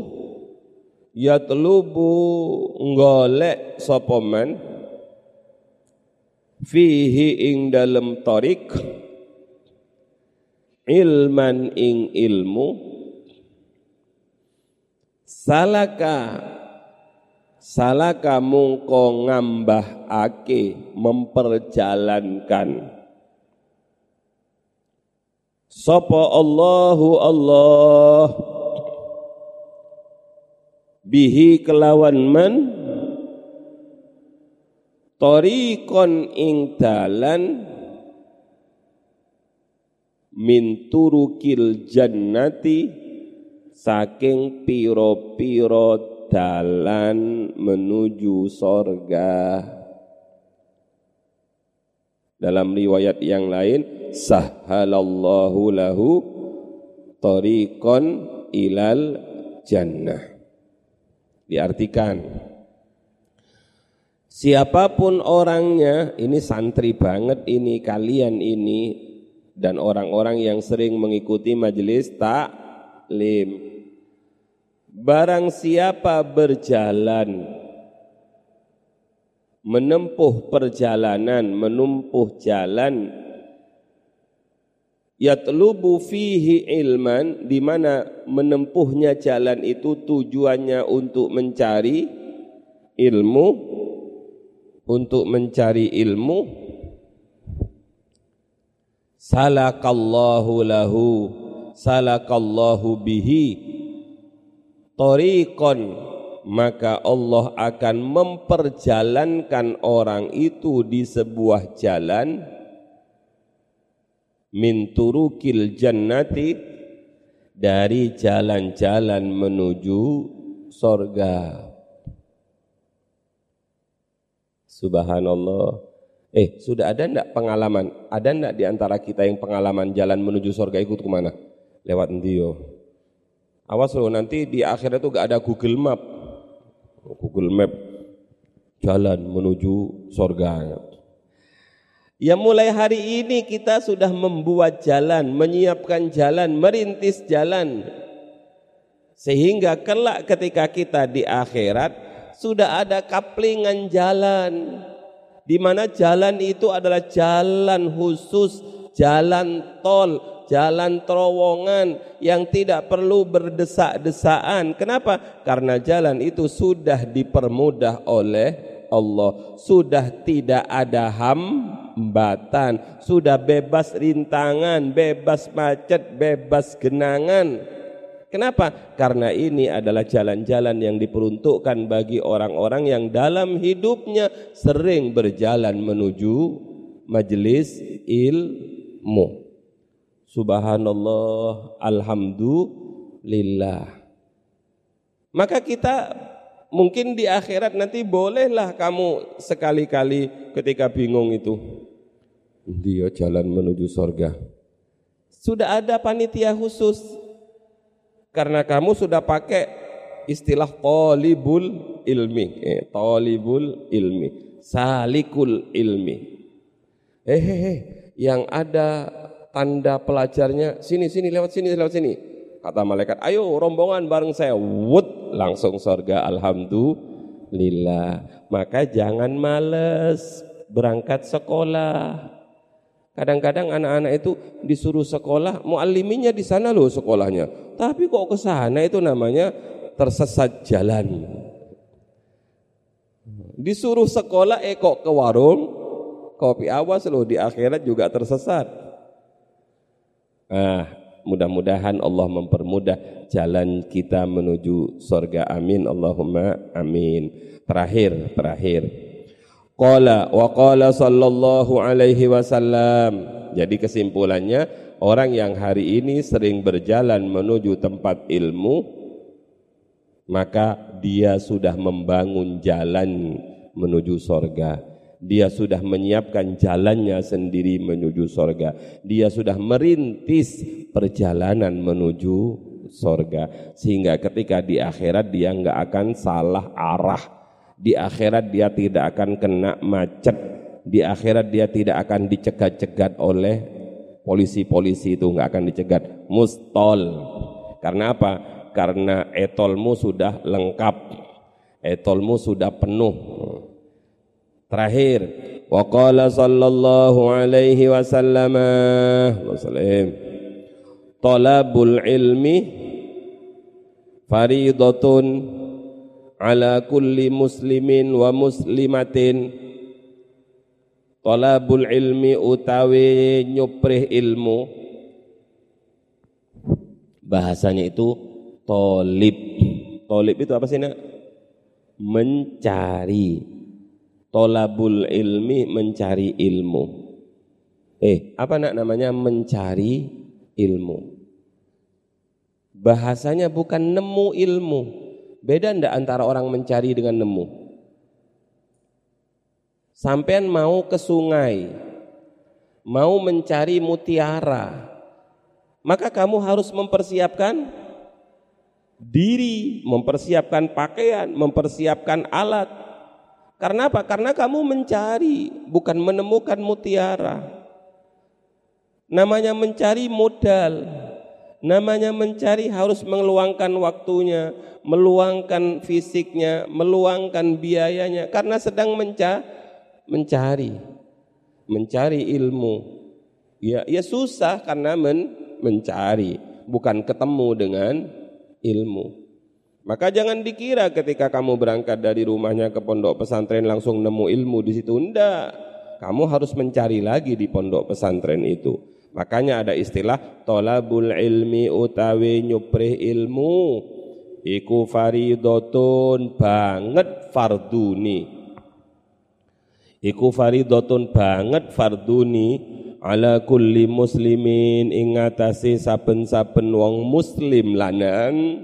yatlubu golek sapa man? Fihi ing dalem tarik ilman ing ilmu. Salaka salaka mungko ngambah ake memperjalankan. Sapa Allahu Allah. Bihi kelawan man. Torikon ing dalan min turukil jannati saking piro-piro dalan menuju sorga. Dalam riwayat yang lain sahhalallahu lahu tariqan ilal jannah. Diartikan, siapa pun orangnya, ini santri banget ini, kalian ini, dan orang-orang yang sering mengikuti majelis taklim. Barang siapa berjalan, menempuh perjalanan, menumpuh jalan yatlubu fihi ilman di mana menempuhnya jalan itu tujuannya untuk mencari ilmu untuk mencari ilmu salakallahu lahu salakallahu bihi tariqan maka Allah akan memperjalankan orang itu di sebuah jalan min turukil jannati dari jalan-jalan menuju sorga. Subhanallah. Eh, sudah ada enggak pengalaman? Ada enggak di antara kita yang pengalaman jalan menuju sorga ikut ke mana? Lewat Ndio. Awas loh, nanti di akhir itu gak ada Google Map. Google Map jalan menuju sorga. Ya mulai hari ini kita sudah membuat jalan, menyiapkan jalan, merintis jalan. Sehingga kelak ketika kita di akhirat sudah ada kaplingan jalan. Di mana jalan itu adalah jalan khusus, jalan tol, jalan terowongan yang tidak perlu berdesak-desaan. Kenapa? Karena jalan itu sudah dipermudah oleh Allah. Sudah tidak ada hambatan, sudah bebas rintangan, bebas macet, bebas genangan. Kenapa? Karena ini adalah jalan-jalan yang diperuntukkan bagi orang-orang yang dalam hidupnya sering berjalan menuju majelis ilmu. Subhanallah, alhamdulillah. Maka kita mungkin di akhirat nanti bolehlah kamu sekali-kali ketika bingung itu. Dia jalan menuju sorga. Sudah ada panitia khusus. Karena kamu sudah pakai istilah tolibul ilmi. Eh, tolibul ilmi. Salikul ilmi. Hehehe, yang ada tanda pelajarnya, sini, sini, lewat sini, lewat sini. Kata malaikat, ayo rombongan bareng saya. Wut, langsung sorga, Alhamdulillah. Maka jangan males berangkat sekolah. Kadang-kadang anak-anak itu disuruh sekolah, mualliminya di sana loh sekolahnya. Tapi kok ke sana itu namanya tersesat jalan. Disuruh sekolah eh kok ke warung kopi awas loh di akhirat juga tersesat. Ah, mudah-mudahan Allah mempermudah jalan kita menuju surga. Amin Allahumma amin. Terakhir, terakhir. Qala wa qala sallallahu alaihi wasallam. Jadi kesimpulannya orang yang hari ini sering berjalan menuju tempat ilmu maka dia sudah membangun jalan menuju sorga. Dia sudah menyiapkan jalannya sendiri menuju sorga. Dia sudah merintis perjalanan menuju sorga. Sehingga ketika di akhirat dia nggak akan salah arah. Di akhirat dia tidak akan kena macet. Di akhirat dia tidak akan dicegat-cegat oleh polisi-polisi itu nggak akan dicegat. Mustol. Karena apa? karena etolmu sudah lengkap etolmu sudah penuh terakhir wa qala sallallahu alaihi wasallam talabul ilmi faridatun ala kulli muslimin wa muslimatin talabul ilmi utawi nyuprih ilmu bahasanya itu Tolib. Tolib itu apa sih nak? Mencari. Tolabul ilmi mencari ilmu. Eh, apa nak namanya mencari ilmu? Bahasanya bukan nemu ilmu. Beda ndak antara orang mencari dengan nemu? Sampean mau ke sungai, mau mencari mutiara, maka kamu harus mempersiapkan diri, mempersiapkan pakaian, mempersiapkan alat. Karena apa? Karena kamu mencari, bukan menemukan mutiara. Namanya mencari modal. Namanya mencari harus meluangkan waktunya, meluangkan fisiknya, meluangkan biayanya karena sedang menca mencari mencari ilmu. Ya, ya susah karena men mencari, bukan ketemu dengan ilmu. Maka jangan dikira ketika kamu berangkat dari rumahnya ke pondok pesantren langsung nemu ilmu di situ. Enggak. Kamu harus mencari lagi di pondok pesantren itu. Makanya ada istilah tolabul ilmi utawi nyuprih ilmu iku faridotun banget farduni. Iku faridotun banget farduni ala kulli muslimin ing atase saben-saben wong muslim lanang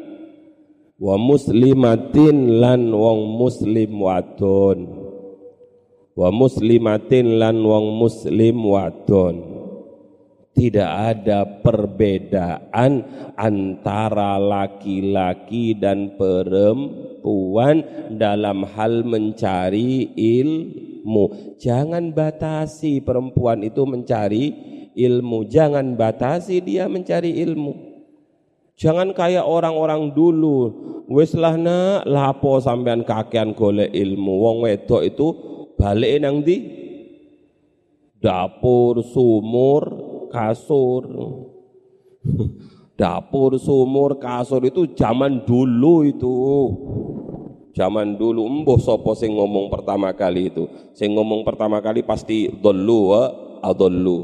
wa muslimatin lan wong muslim wadon wa muslimatin lan wong muslim wadon tidak ada perbedaan antara laki-laki dan perempuan dalam hal mencari ilmu. Jangan batasi perempuan itu mencari ilmu. Jangan batasi dia mencari ilmu. Jangan kayak orang-orang dulu. Wis lah nak lapo sampean kakean golek ilmu. Wong wedok itu balik nang di dapur, sumur, kasur. (laughs) dapur, sumur, kasur itu zaman dulu itu. Zaman dulu embuh sopo sing ngomong pertama kali itu. Sing ngomong pertama kali pasti dolu wa adollu.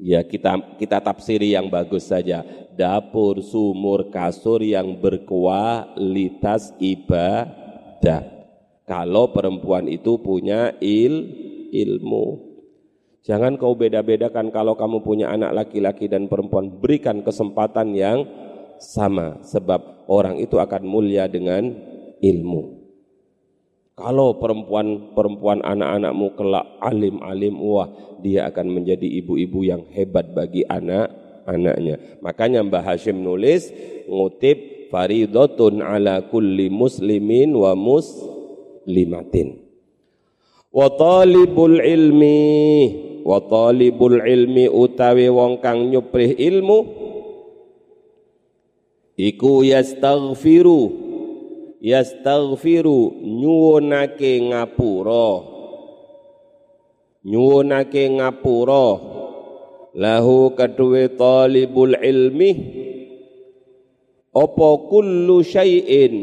Ya kita kita tafsiri yang bagus saja. Dapur, sumur, kasur yang berkualitas ibadah. Kalau perempuan itu punya il ilmu. Jangan kau beda-bedakan kalau kamu punya anak laki-laki dan perempuan berikan kesempatan yang sama sebab orang itu akan mulia dengan ilmu. Kalau perempuan-perempuan anak-anakmu kelak alim-alim, wah dia akan menjadi ibu-ibu yang hebat bagi anak-anaknya. Makanya Mbah Hashim nulis ngutip faridotun ala kulli muslimin wa muslimatin. Wa talibul ilmi wa talibul ilmi utawi wong kang nyuprih ilmu iku yastaghfiru yastaghfiru nyuwunake ngapura. Nyuwunake ngapura. Lahu kedue talibul ilmi apa kullu syai'in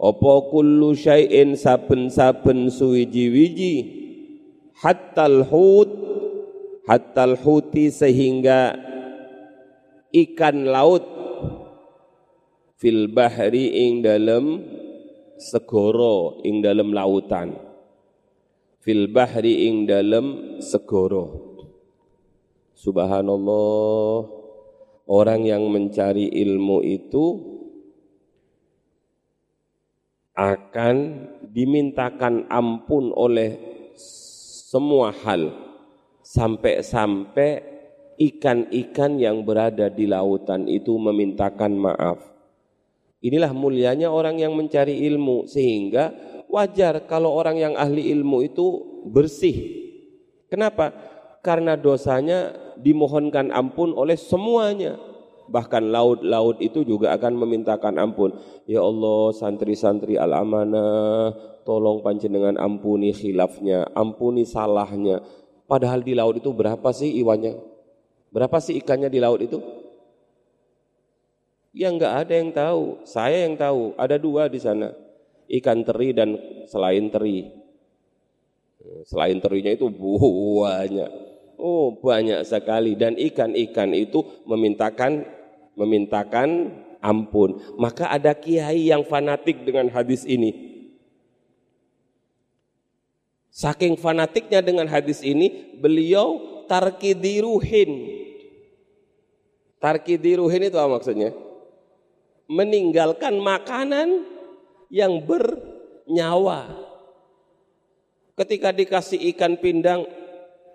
apa kullu syai'in saben-saben suwiji-wiji hattal hut hattal huti sehingga ikan laut fil bahri ing dalam segoro ing dalam lautan. Fil bahri ing dalam segoro subhanallah. Orang yang mencari ilmu itu akan dimintakan ampun oleh semua hal sampai-sampai ikan-ikan yang berada di lautan itu memintakan maaf. Inilah mulianya orang yang mencari ilmu sehingga wajar kalau orang yang ahli ilmu itu bersih. Kenapa? Karena dosanya dimohonkan ampun oleh semuanya. Bahkan laut-laut itu juga akan memintakan ampun. Ya Allah, santri-santri al-amanah, tolong panjenengan ampuni khilafnya, ampuni salahnya. Padahal di laut itu berapa sih iwannya? Berapa sih ikannya di laut itu? Ya enggak ada yang tahu, saya yang tahu. Ada dua di sana, ikan teri dan selain teri. Selain terinya itu banyak. Oh banyak sekali dan ikan-ikan itu memintakan memintakan ampun. Maka ada kiai yang fanatik dengan hadis ini. Saking fanatiknya dengan hadis ini, beliau tarkidiruhin. Tarkidiruhin itu apa maksudnya? Meninggalkan makanan yang bernyawa. Ketika dikasih ikan pindang,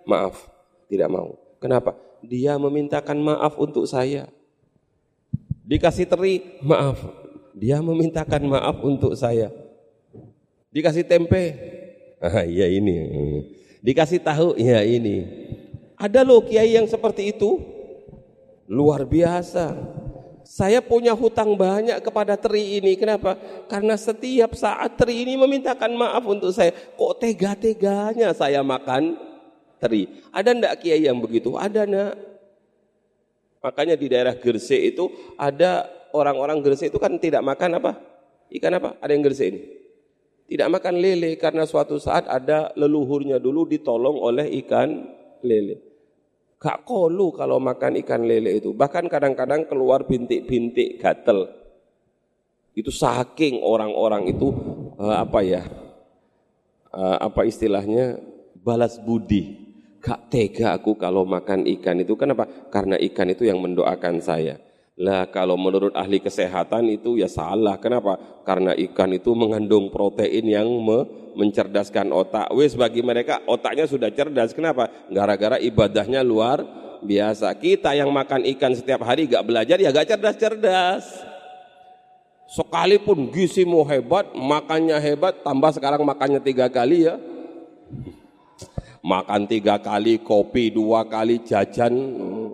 maaf, tidak mau. Kenapa? Dia memintakan maaf untuk saya. Dikasih teri, maaf. Dia memintakan maaf untuk saya. Dikasih tempe, Ah, iya ini. Dikasih tahu, ya ini. Ada loh kiai yang seperti itu. Luar biasa. Saya punya hutang banyak kepada teri ini. Kenapa? Karena setiap saat teri ini memintakan maaf untuk saya. Kok tega-teganya saya makan teri? Ada ndak kiai yang begitu? Ada nak. Makanya di daerah Gresik itu ada orang-orang Gresik itu kan tidak makan apa? Ikan apa? Ada yang Gresik ini? tidak makan lele karena suatu saat ada leluhurnya dulu ditolong oleh ikan lele. Gak kolu kalau makan ikan lele itu. Bahkan kadang-kadang keluar bintik-bintik gatel. Itu saking orang-orang itu uh, apa ya? Uh, apa istilahnya? Balas budi. Gak tega aku kalau makan ikan itu. Kenapa? Karena ikan itu yang mendoakan saya. Lah kalau menurut ahli kesehatan itu ya salah. Kenapa? Karena ikan itu mengandung protein yang me mencerdaskan otak. Wes bagi mereka otaknya sudah cerdas. Kenapa? Gara-gara ibadahnya luar biasa. Kita yang makan ikan setiap hari gak belajar ya gak cerdas-cerdas. Sekalipun gisimu hebat, makannya hebat, tambah sekarang makannya tiga kali ya. Makan tiga kali, kopi dua kali, jajan,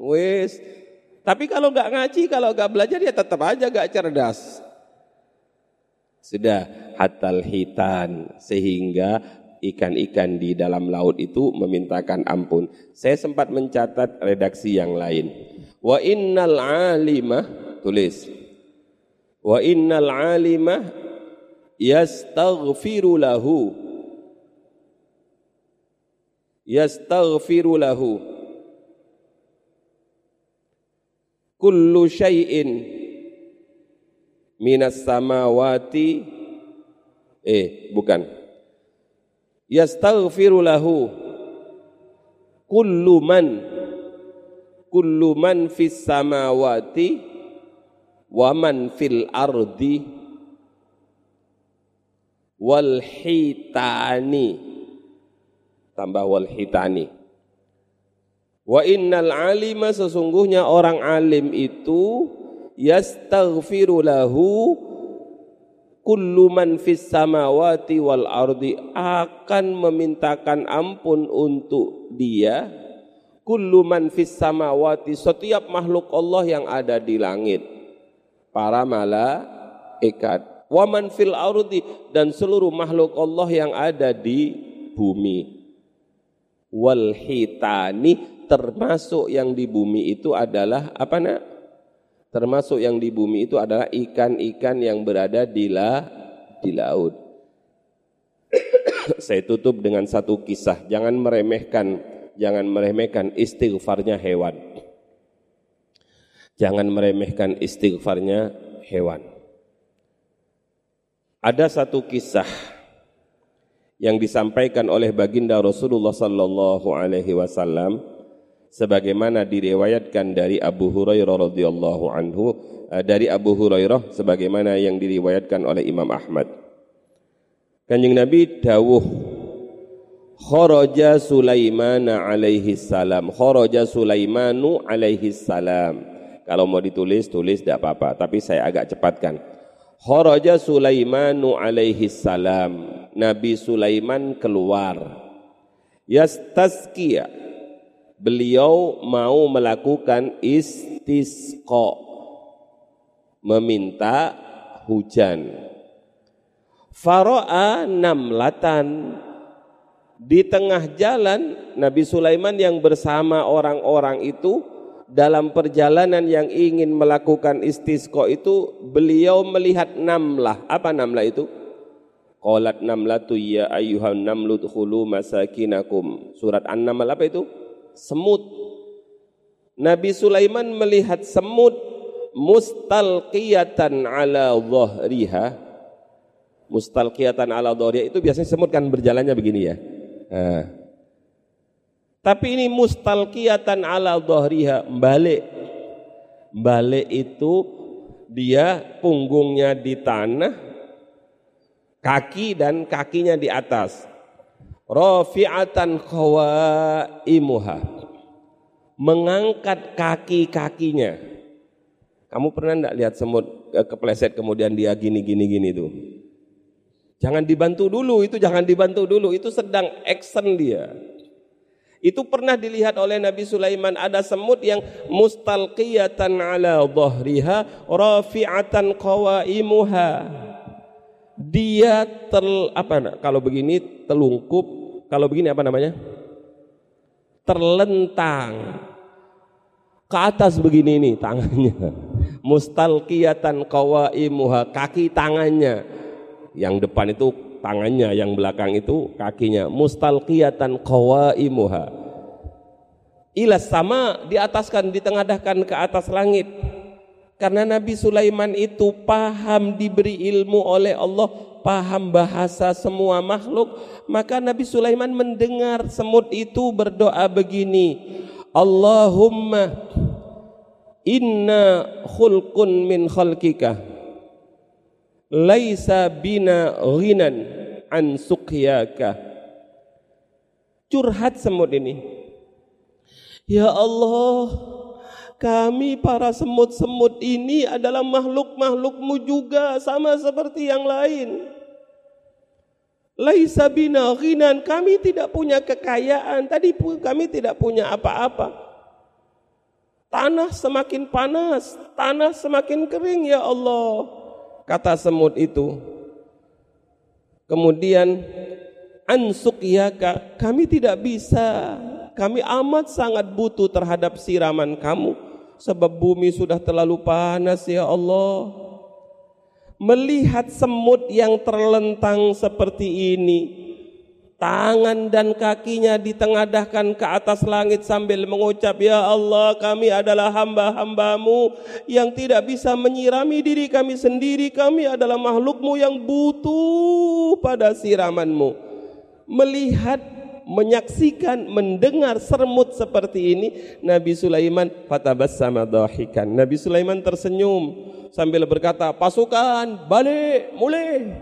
wes tapi kalau nggak ngaji, kalau nggak belajar ya tetap aja nggak cerdas. Sudah hatal hitan sehingga ikan-ikan di dalam laut itu memintakan ampun. Saya sempat mencatat redaksi yang lain. Wa innal alimah tulis. Wa innal alimah yastaghfiru lahu. يستغفر له. كل شيء من السماوات إيه bukan. يستغفر له. كل من كل من في السماوات ومن في الأرض والحيتاني tambah wal hitani Wa innal alima sesungguhnya orang alim itu yastaghfiru lahu kullu man fis samawati wal ardi akan memintakan ampun untuk dia kullu man fis samawati setiap makhluk Allah yang ada di langit para malaikat. Wa man fil ardi dan seluruh makhluk Allah yang ada di bumi wal hitani termasuk yang di bumi itu adalah apa nak termasuk yang di bumi itu adalah ikan-ikan yang berada di, la, di laut. (coughs) Saya tutup dengan satu kisah, jangan meremehkan, jangan meremehkan istighfarnya hewan. Jangan meremehkan istighfarnya hewan. Ada satu kisah yang disampaikan oleh baginda Rasulullah sallallahu alaihi wasallam sebagaimana diriwayatkan dari Abu Hurairah radhiyallahu anhu eh, dari Abu Hurairah sebagaimana yang diriwayatkan oleh Imam Ahmad. Kanjeng Nabi dawuh Kharaja Sulaiman alaihi salam. Kharaja Sulaimanu alaihi salam. Kalau mau ditulis tulis tidak apa-apa, tapi saya agak cepatkan. Kharaja Sulaimanu alaihi salam. Nabi Sulaiman keluar. Yastasqiya beliau mau melakukan istisqa. Meminta hujan. Faro'a namlatan. Di tengah jalan Nabi Sulaiman yang bersama orang-orang itu dalam perjalanan yang ingin melakukan istisqa itu beliau melihat namlah. Apa namlah itu qalat namlatu ya ayyuhan namlu khulu masakinakum surat an-naml apa itu semut. Nabi Sulaiman melihat semut mustalqiyatan ala dhahriha. Mustalqiyatan ala dhahriha itu biasanya semut kan berjalannya begini ya. Nah. Tapi ini mustalqiyatan ala dhahriha, balik. Balik itu dia punggungnya di tanah, kaki dan kakinya di atas. Rafi'atan khawaimuha. Mengangkat kaki-kakinya kamu pernah enggak lihat semut kepleset kemudian dia gini gini itu jangan dibantu dulu itu jangan dibantu dulu itu sedang action dia. Itu pernah dilihat oleh Nabi Sulaiman ada semut yang mustalqiyatan ala dhahriha rafi'atan qawaimuha dia tel apa kalau begini telungkup. Kalau begini apa namanya? Terlentang. Ke atas begini nih tangannya. (laughs) Mustalqiyatan qawaimuha kaki tangannya. Yang depan itu tangannya yang belakang itu kakinya. Mustalqiyatan qawaimuha. Ila sama diataskan ditengadahkan ke atas langit karena Nabi Sulaiman itu paham diberi ilmu oleh Allah, paham bahasa semua makhluk, maka Nabi Sulaiman mendengar semut itu berdoa begini, Allahumma inna khulqun min khalqika laisa bina ghinan an suqyaka. Curhat semut ini ya Allah kami para semut-semut ini adalah makhluk-makhlukmu juga sama seperti yang lain. Laisa bina ghinan, kami tidak punya kekayaan, tadi pun kami tidak punya apa-apa. Tanah semakin panas, tanah semakin kering ya Allah, kata semut itu. Kemudian ansuk yaka, kami tidak bisa, kami amat sangat butuh terhadap siraman kamu sebab bumi sudah terlalu panas ya Allah. Melihat semut yang terlentang seperti ini, tangan dan kakinya ditengadahkan ke atas langit sambil mengucap, Ya Allah kami adalah hamba-hambamu yang tidak bisa menyirami diri kami sendiri, kami adalah makhlukmu yang butuh pada siramanmu. Melihat menyaksikan, mendengar sermut seperti ini, Nabi Sulaiman fatabassama dahikan. Nabi Sulaiman tersenyum sambil berkata, "Pasukan, balik, mulai."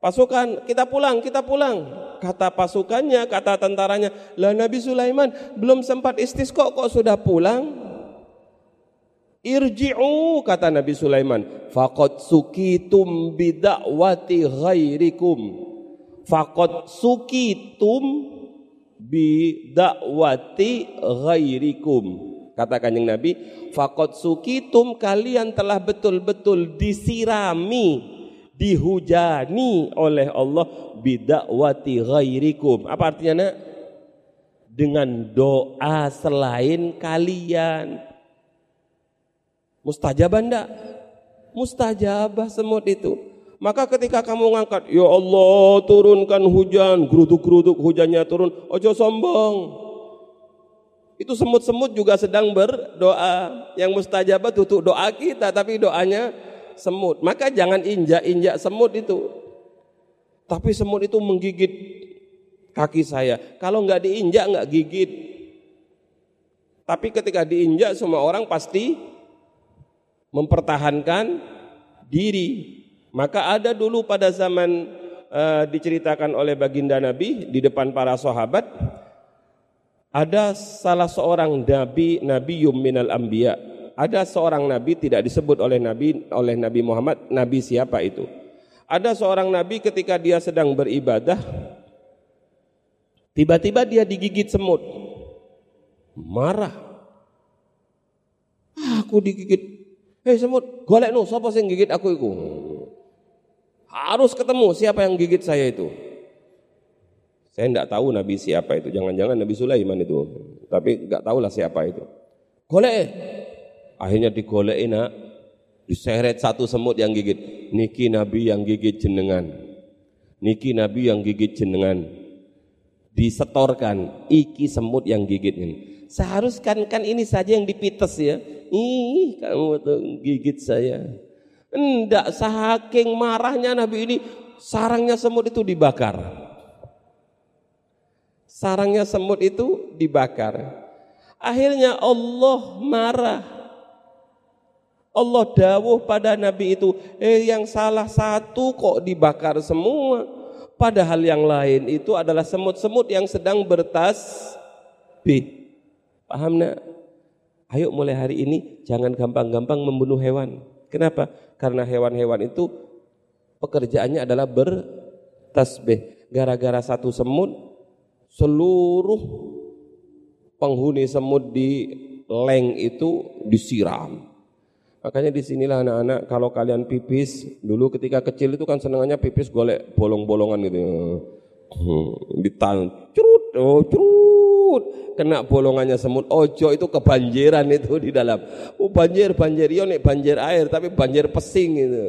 Pasukan, kita pulang, kita pulang. Kata pasukannya, kata tentaranya, "Lah Nabi Sulaiman belum sempat istisqa kok sudah pulang?" Irji'u kata Nabi Sulaiman, faqad sukitum bidakwati ghairikum. Faqad sukitum bidakwati ghairikum. Kata kanjeng Nabi, faqad sukitum kalian telah betul-betul disirami, dihujani oleh Allah bidakwati ghairikum. Apa artinya nak? Dengan doa selain kalian Mustajabah enggak? Mustajabah semut itu. Maka ketika kamu ngangkat, Ya Allah turunkan hujan, geruduk-geruduk hujannya turun, ojo sombong. Itu semut-semut juga sedang berdoa. Yang mustajabah tutup doa kita, tapi doanya semut. Maka jangan injak-injak semut itu. Tapi semut itu menggigit kaki saya. Kalau nggak diinjak nggak gigit. Tapi ketika diinjak semua orang pasti mempertahankan diri. Maka ada dulu pada zaman uh, diceritakan oleh baginda Nabi di depan para sahabat ada salah seorang nabi nabi minal anbiya. Ada seorang nabi tidak disebut oleh nabi oleh Nabi Muhammad nabi siapa itu. Ada seorang nabi ketika dia sedang beribadah tiba-tiba dia digigit semut. Marah. Aku digigit Hei semut, golek nu, siapa sing gigit aku itu? Harus ketemu siapa yang gigit saya itu. Saya tidak tahu Nabi siapa itu, jangan-jangan Nabi Sulaiman itu. Tapi nggak tahu lah siapa itu. Golek. Akhirnya digolek nak, diseret satu semut yang gigit. Niki Nabi yang gigit jenengan. Niki Nabi yang gigit jenengan. Disetorkan, iki semut yang gigit ini. Seharuskan kan ini saja yang dipites ya ih kamu tuh gigit saya. Enggak, saking marahnya Nabi ini, sarangnya semut itu dibakar. Sarangnya semut itu dibakar. Akhirnya Allah marah. Allah dawuh pada Nabi itu, eh yang salah satu kok dibakar semua. Padahal yang lain itu adalah semut-semut yang sedang bertas B. Paham nak? Ayo mulai hari ini jangan gampang-gampang membunuh hewan. Kenapa? Karena hewan-hewan itu pekerjaannya adalah bertasbih. Gara-gara satu semut, seluruh penghuni semut di leng itu disiram. Makanya di sinilah anak-anak kalau kalian pipis dulu ketika kecil itu kan senangannya pipis golek bolong-bolongan gitu. Hmm, ditan, curut, oh, curut kena bolongannya semut ojo itu kebanjiran itu di dalam. Oh banjir banjir yo nek banjir air tapi banjir pesing itu.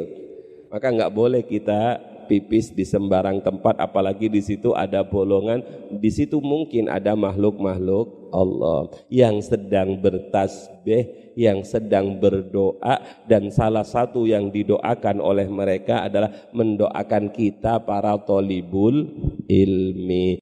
Maka nggak boleh kita pipis di sembarang tempat apalagi di situ ada bolongan di situ mungkin ada makhluk-makhluk Allah yang sedang bertasbih yang sedang berdoa dan salah satu yang didoakan oleh mereka adalah mendoakan kita para tolibul ilmi